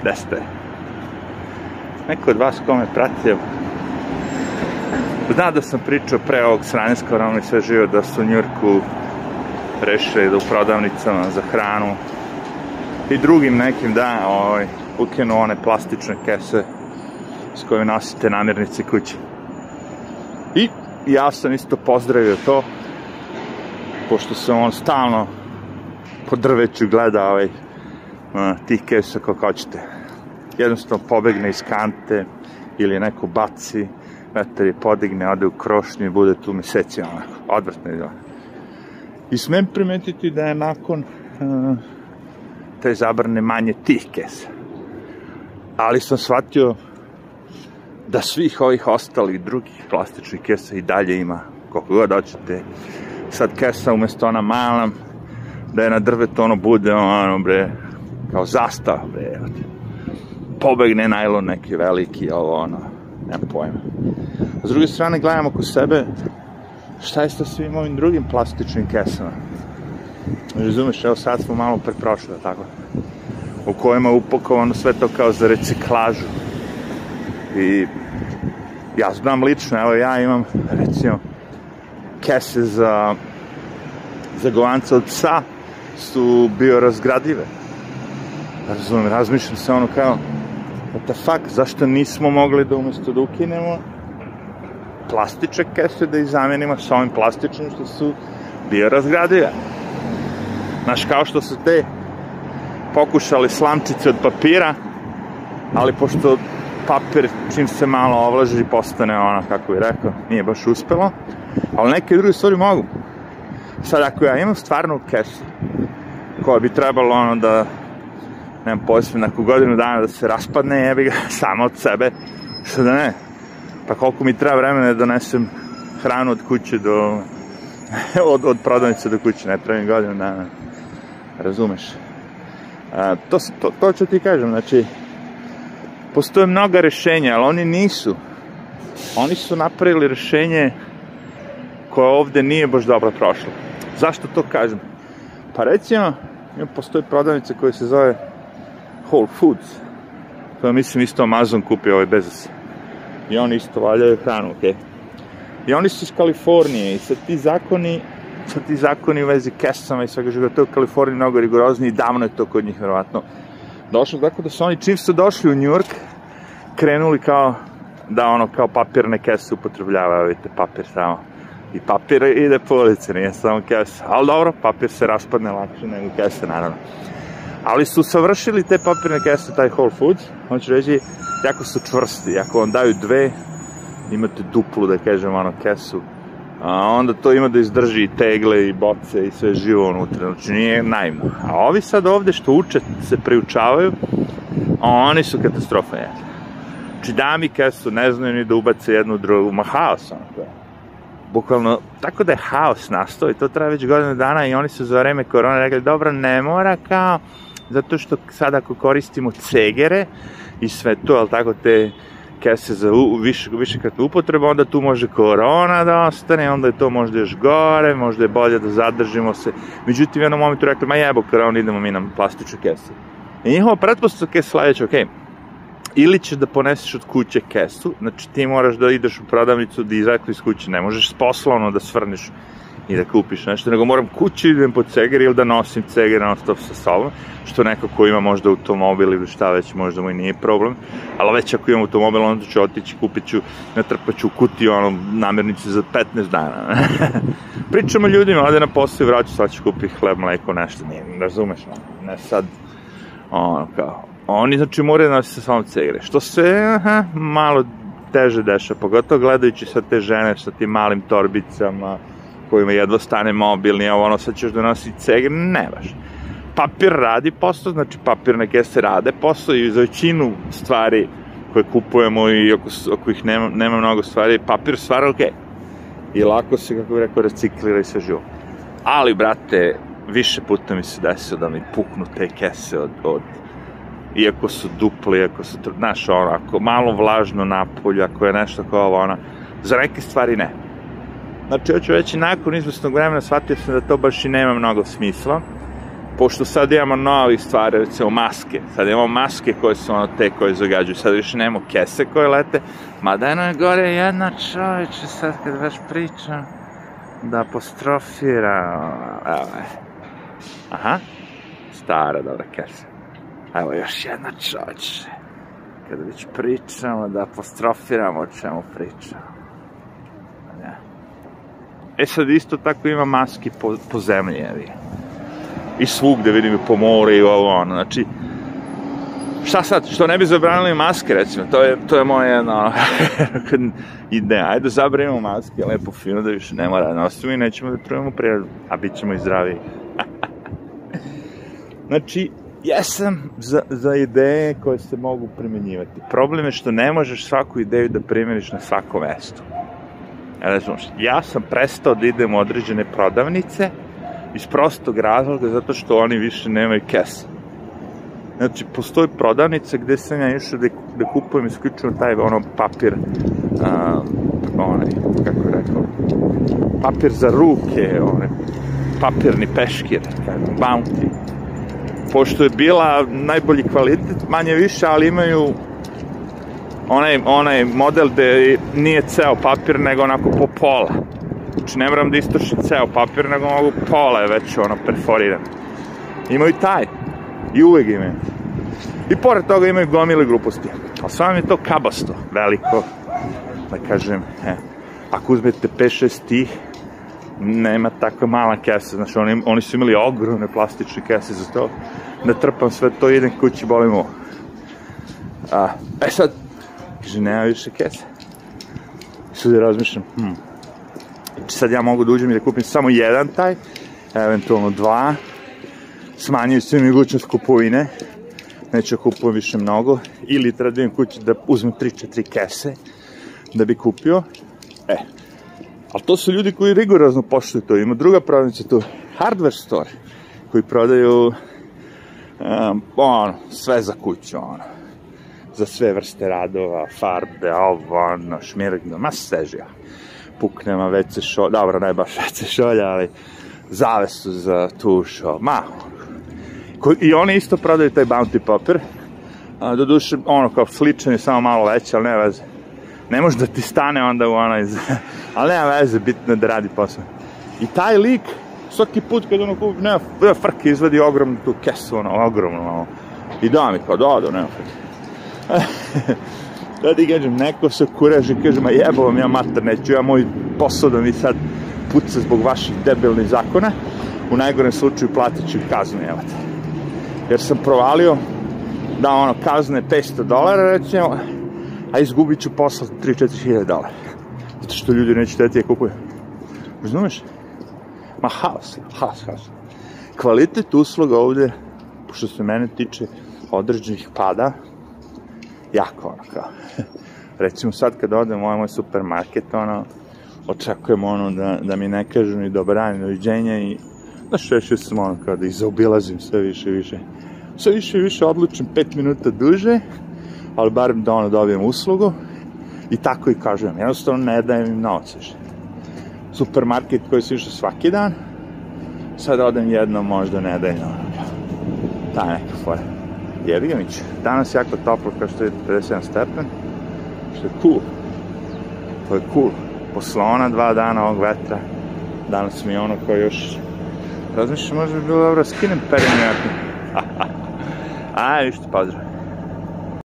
Gde ste? Neko od vas ko me pratio, zna da sam pričao pre ovog sranja s koronom i sve živo da su u Njurku rešili da u prodavnicama za hranu i drugim nekim, da, ovaj, ukinu one plastične kese s kojima nosite namirnice kući. I ja sam isto pozdravio to, pošto sam on stalno po drveću gleda ovaj, tih kesa kako hoćete. Jednostavno pobegne iz kante ili neko baci, vetar je podigne, ode u krošnju i bude tu meseci onako, odvrtno izgleda. I smem primetiti da je nakon uh, te zabrane manje tih kesa. Ali sam shvatio da svih ovih ostalih drugih plastičnih kesa i dalje ima koliko god hoćete. Sad kesa umesto ona mala, da je na drvetu ono bude ono bre, kao zastav bre. Pobegne najlon neki veliki, ovo ono, nemam pojma. S druge strane gledam oko sebe, šta je sa svim ovim drugim plastičnim kesama? Razumeš, evo sad smo malo preprošli, tako? U kojima je upakovano sve to kao za reciklažu. I ja znam lično, evo ja imam recimo kese za za govance od psa su bio razgradive. Razumem, razmišljam se ono kao what the fuck, zašto nismo mogli da umesto da ukinemo plastične kese da ih zamenimo sa ovim plastičnim što su bio razgradive. Znaš, kao što su te pokušali slamčice od papira, ali pošto papir čim se malo ovlaži postane ono, kako bih rekao, nije baš uspelo, ali neke druge stvari mogu. Sad, ako ja imam stvarnu kesu, koja bi trebalo ono da, nemam pojma, nakon godinu dana da se raspadne, jebi ga samo od sebe, što da ne, pa koliko mi treba vremena da donesem hranu od kuće do, od, od prodavnice do kuće, ne treba mi godinu dana, razumeš? A, to, to, to ću ti kažem, znači, postoje mnoga rešenja, ali oni nisu. Oni su napravili rešenje koje ovde nije baš dobro prošlo. Zašto to kažem? Pa recimo, postoji prodavnica koja se zove Whole Foods, koja mislim isto Amazon kupio ovaj Bezos. I oni isto valjaju hranu, okej. Okay? I oni su iz Kalifornije i sad ti zakoni sad ti zakoni u vezi kesama i svega živa, to je u Kaliforniji mnogo rigorozniji i davno je to kod njih, verovatno, došlo, tako da su oni čim su došli u York, krenuli kao da ono kao papirne kese upotrebljavaju, vidite, papir samo. I papir ide po ulici, nije samo kese. Ali dobro, papir se raspadne lakše nego kese, naravno. Ali su savršili te papirne kese, taj Whole Foods, hoću reći, jako su čvrsti. Ako vam daju dve, imate duplu, da kažem, ono, kesu, a onda to ima da izdrži i tegle i boce i sve živo unutra, znači nije naivno. A ovi sad ovde što uče, se priučavaju, oni su katastrofa je. Znači da mi kesu ne znaju ni da ubace jednu drugu, ma haos ono to je. Bukvalno, tako da je haos nastao i to traje već godinu dana i oni su za vreme korona rekli, dobro, ne mora kao, zato što sad ako koristimo cegere i sve to, ali tako te kese za u, više, višekratnu upotrebu, onda tu može korona da ostane, onda je to možda još gore, možda je bolje da zadržimo se. Međutim, u jednom momentu rekli, ma jebo korona, idemo mi na plastične kese. I njihova pretpostavka je sledeća, okej, okay, ili ćeš da poneseš od kuće kesu, znači ti moraš da ideš u prodavnicu da izakli iz kuće, ne možeš poslovno da svrniš i da kupiš nešto, nego moram kući da idem po ceger ili da nosim ceger non stop sa sobom, što neko ko ima možda automobil ili šta već, možda mu i nije problem, ali već ako imam automobil, onda ću otići, kupit ću, natrpat ću kutiju, ono, namirnicu za 15 dana. Pričamo ljudima, ode na posao i vraću, sad ću kupi hleb, mleko, nešto, nije, razumeš, ne sad, ono, kao, oni, znači, moraju da nose sa sobom cegre, što se, aha, malo teže deša, pogotovo gledajući sa te žene sa tim malim torbicama, kojima jedva stane mobilni, a ono sad ćeš da nosi ne baš. Papir radi posao, znači papirne kese rade posao i za većinu stvari koje kupujemo i ako, ako ih nema, nema mnogo stvari, papir stvar ok. I lako se, kako bih rekao, reciklira i sve živo. Ali, brate, više puta mi se desilo da mi puknu te kese od, od iako su dupli, iako su, znaš, ono, ako malo vlažno napolje, ako je nešto kao ovo, ono, za neke stvari ne. Znači, hoću reći, nakon izvestnog vremena shvatio sam da to baš i nema mnogo smisla, pošto sad imamo novih stvari, recimo maske, sad imamo maske koje su ono te koje zagađuju, sad više nemamo kese koje lete, mada eno je gore jedna čovječe, sad kad baš pričam, da apostrofira, evo je, aha, stara dobra kesa, evo još jedna čovječe, kada već pričamo, da apostrofiramo o čemu pričamo. E sad isto tako ima maski po, po zemlji, jevi i svugde vidim i po more i ovo ono, znači šta sad, što ne bi zabranili maske recimo, to je, to je moja jedna ideja, ajde zabranimo maske, lepo fino da više ne mora da nosimo i nećemo da trujemo prirodu, a bit ćemo i zdravi. znači, jesam za, za ideje koje se mogu primenjivati. Problem je što ne možeš svaku ideju da primjeniš na svako mesto. Ja sam prestao da idem u određene prodavnice, iz prostog razloga zato što oni više nemaju kese. Znači, postoji prodavnica gde sam ja išao da, da kupujem isključivo taj ono papir, a, onaj, kako je rekao, papir za ruke, onaj, papirni peškir, kako, bounty. Pošto je bila najbolji kvalitet, manje više, ali imaju onaj, onaj model gde nije ceo papir, nego onako po pola Znači, ne moram da istrošim ceo papir, nego mogu pola je već ono perforiran. Imaju taj. I uvek imaju. I pored toga imaju gomile gluposti. A s vama je to kabasto, veliko. Da kažem, e, ako uzmete 5-6 tih, nema takva mala kesa. Znači, oni, oni su imali ogromne plastične kese za to. Da trpam sve to, idem kući, bolim ovo. A, e sad, kaže, nema više kese. Sad razmišljam, hm, sad ja mogu da uđem i da kupim samo jedan taj, eventualno dva, smanjuju se mogućnost kupovine, neću da kupujem više mnogo, ili treba da kući da uzmem 3-4 kese da bi kupio. E, ali to su ljudi koji rigorozno poštuju to. Ima druga prodavnica tu, hardware store, koji prodaju um, ono, sve za kuću, ono, za sve vrste radova, farbe, ovo, ono, šmirgno, ma sežija puknema WC šolja, dobro, ne baš WC šolja, ali zavesu za tuš, ma, I oni isto prodaju taj bounty papir, a, do duše, ono, kao sličan je samo malo veći, ali ne veze. Ne može da ti stane onda u onaj, ali nema veze, bitno da radi posao. I taj lik, svaki put kad ono kupi, nema, nema frke, izvadi ogromnu tu kesu, ono, ogromnu, ono, i da mi kao, da, da, nema frke. da ti kažem, neko se kureži, kaže, ma jebo vam ja mater, neću ja moj posao da mi sad puca zbog vaših debelnih zakona, u najgorem slučaju platit ću kaznu, jevate. Jer sam provalio da ono, kazne 500 dolara, recimo, a izgubit ću posao 3-4 hiljada dolara. Zato što ljudi neće da ti kupuju. Razumeš? Ma haos, haos, haos. Kvalitet usluga ovde, što se mene tiče, određenih pada, jako ono kao. Recimo sad kad odem u ovaj moj supermarket, ono, očekujem ono da, da mi ne kažu ni dobra, ni doviđenja i da šeše sam ono kao da izobilazim sve više i više. Sve više i više odlučim pet minuta duže, ali barem da ono dobijem uslugu i tako i kažem. Jednostavno ne dajem im novac više. Supermarket koji se išao svaki dan, sad odem jedno, možda ne dajem ono. Ta neka fora. Jevigamić. Danas jako toplo, kao što je 57 stepen, što je cool. To je cool. Posle ona dva dana ovog vetra, danas mi je ono koji još razmišljam, možda bi bilo dobro skinem perim jaknu. Aj, ništa, pozdrav.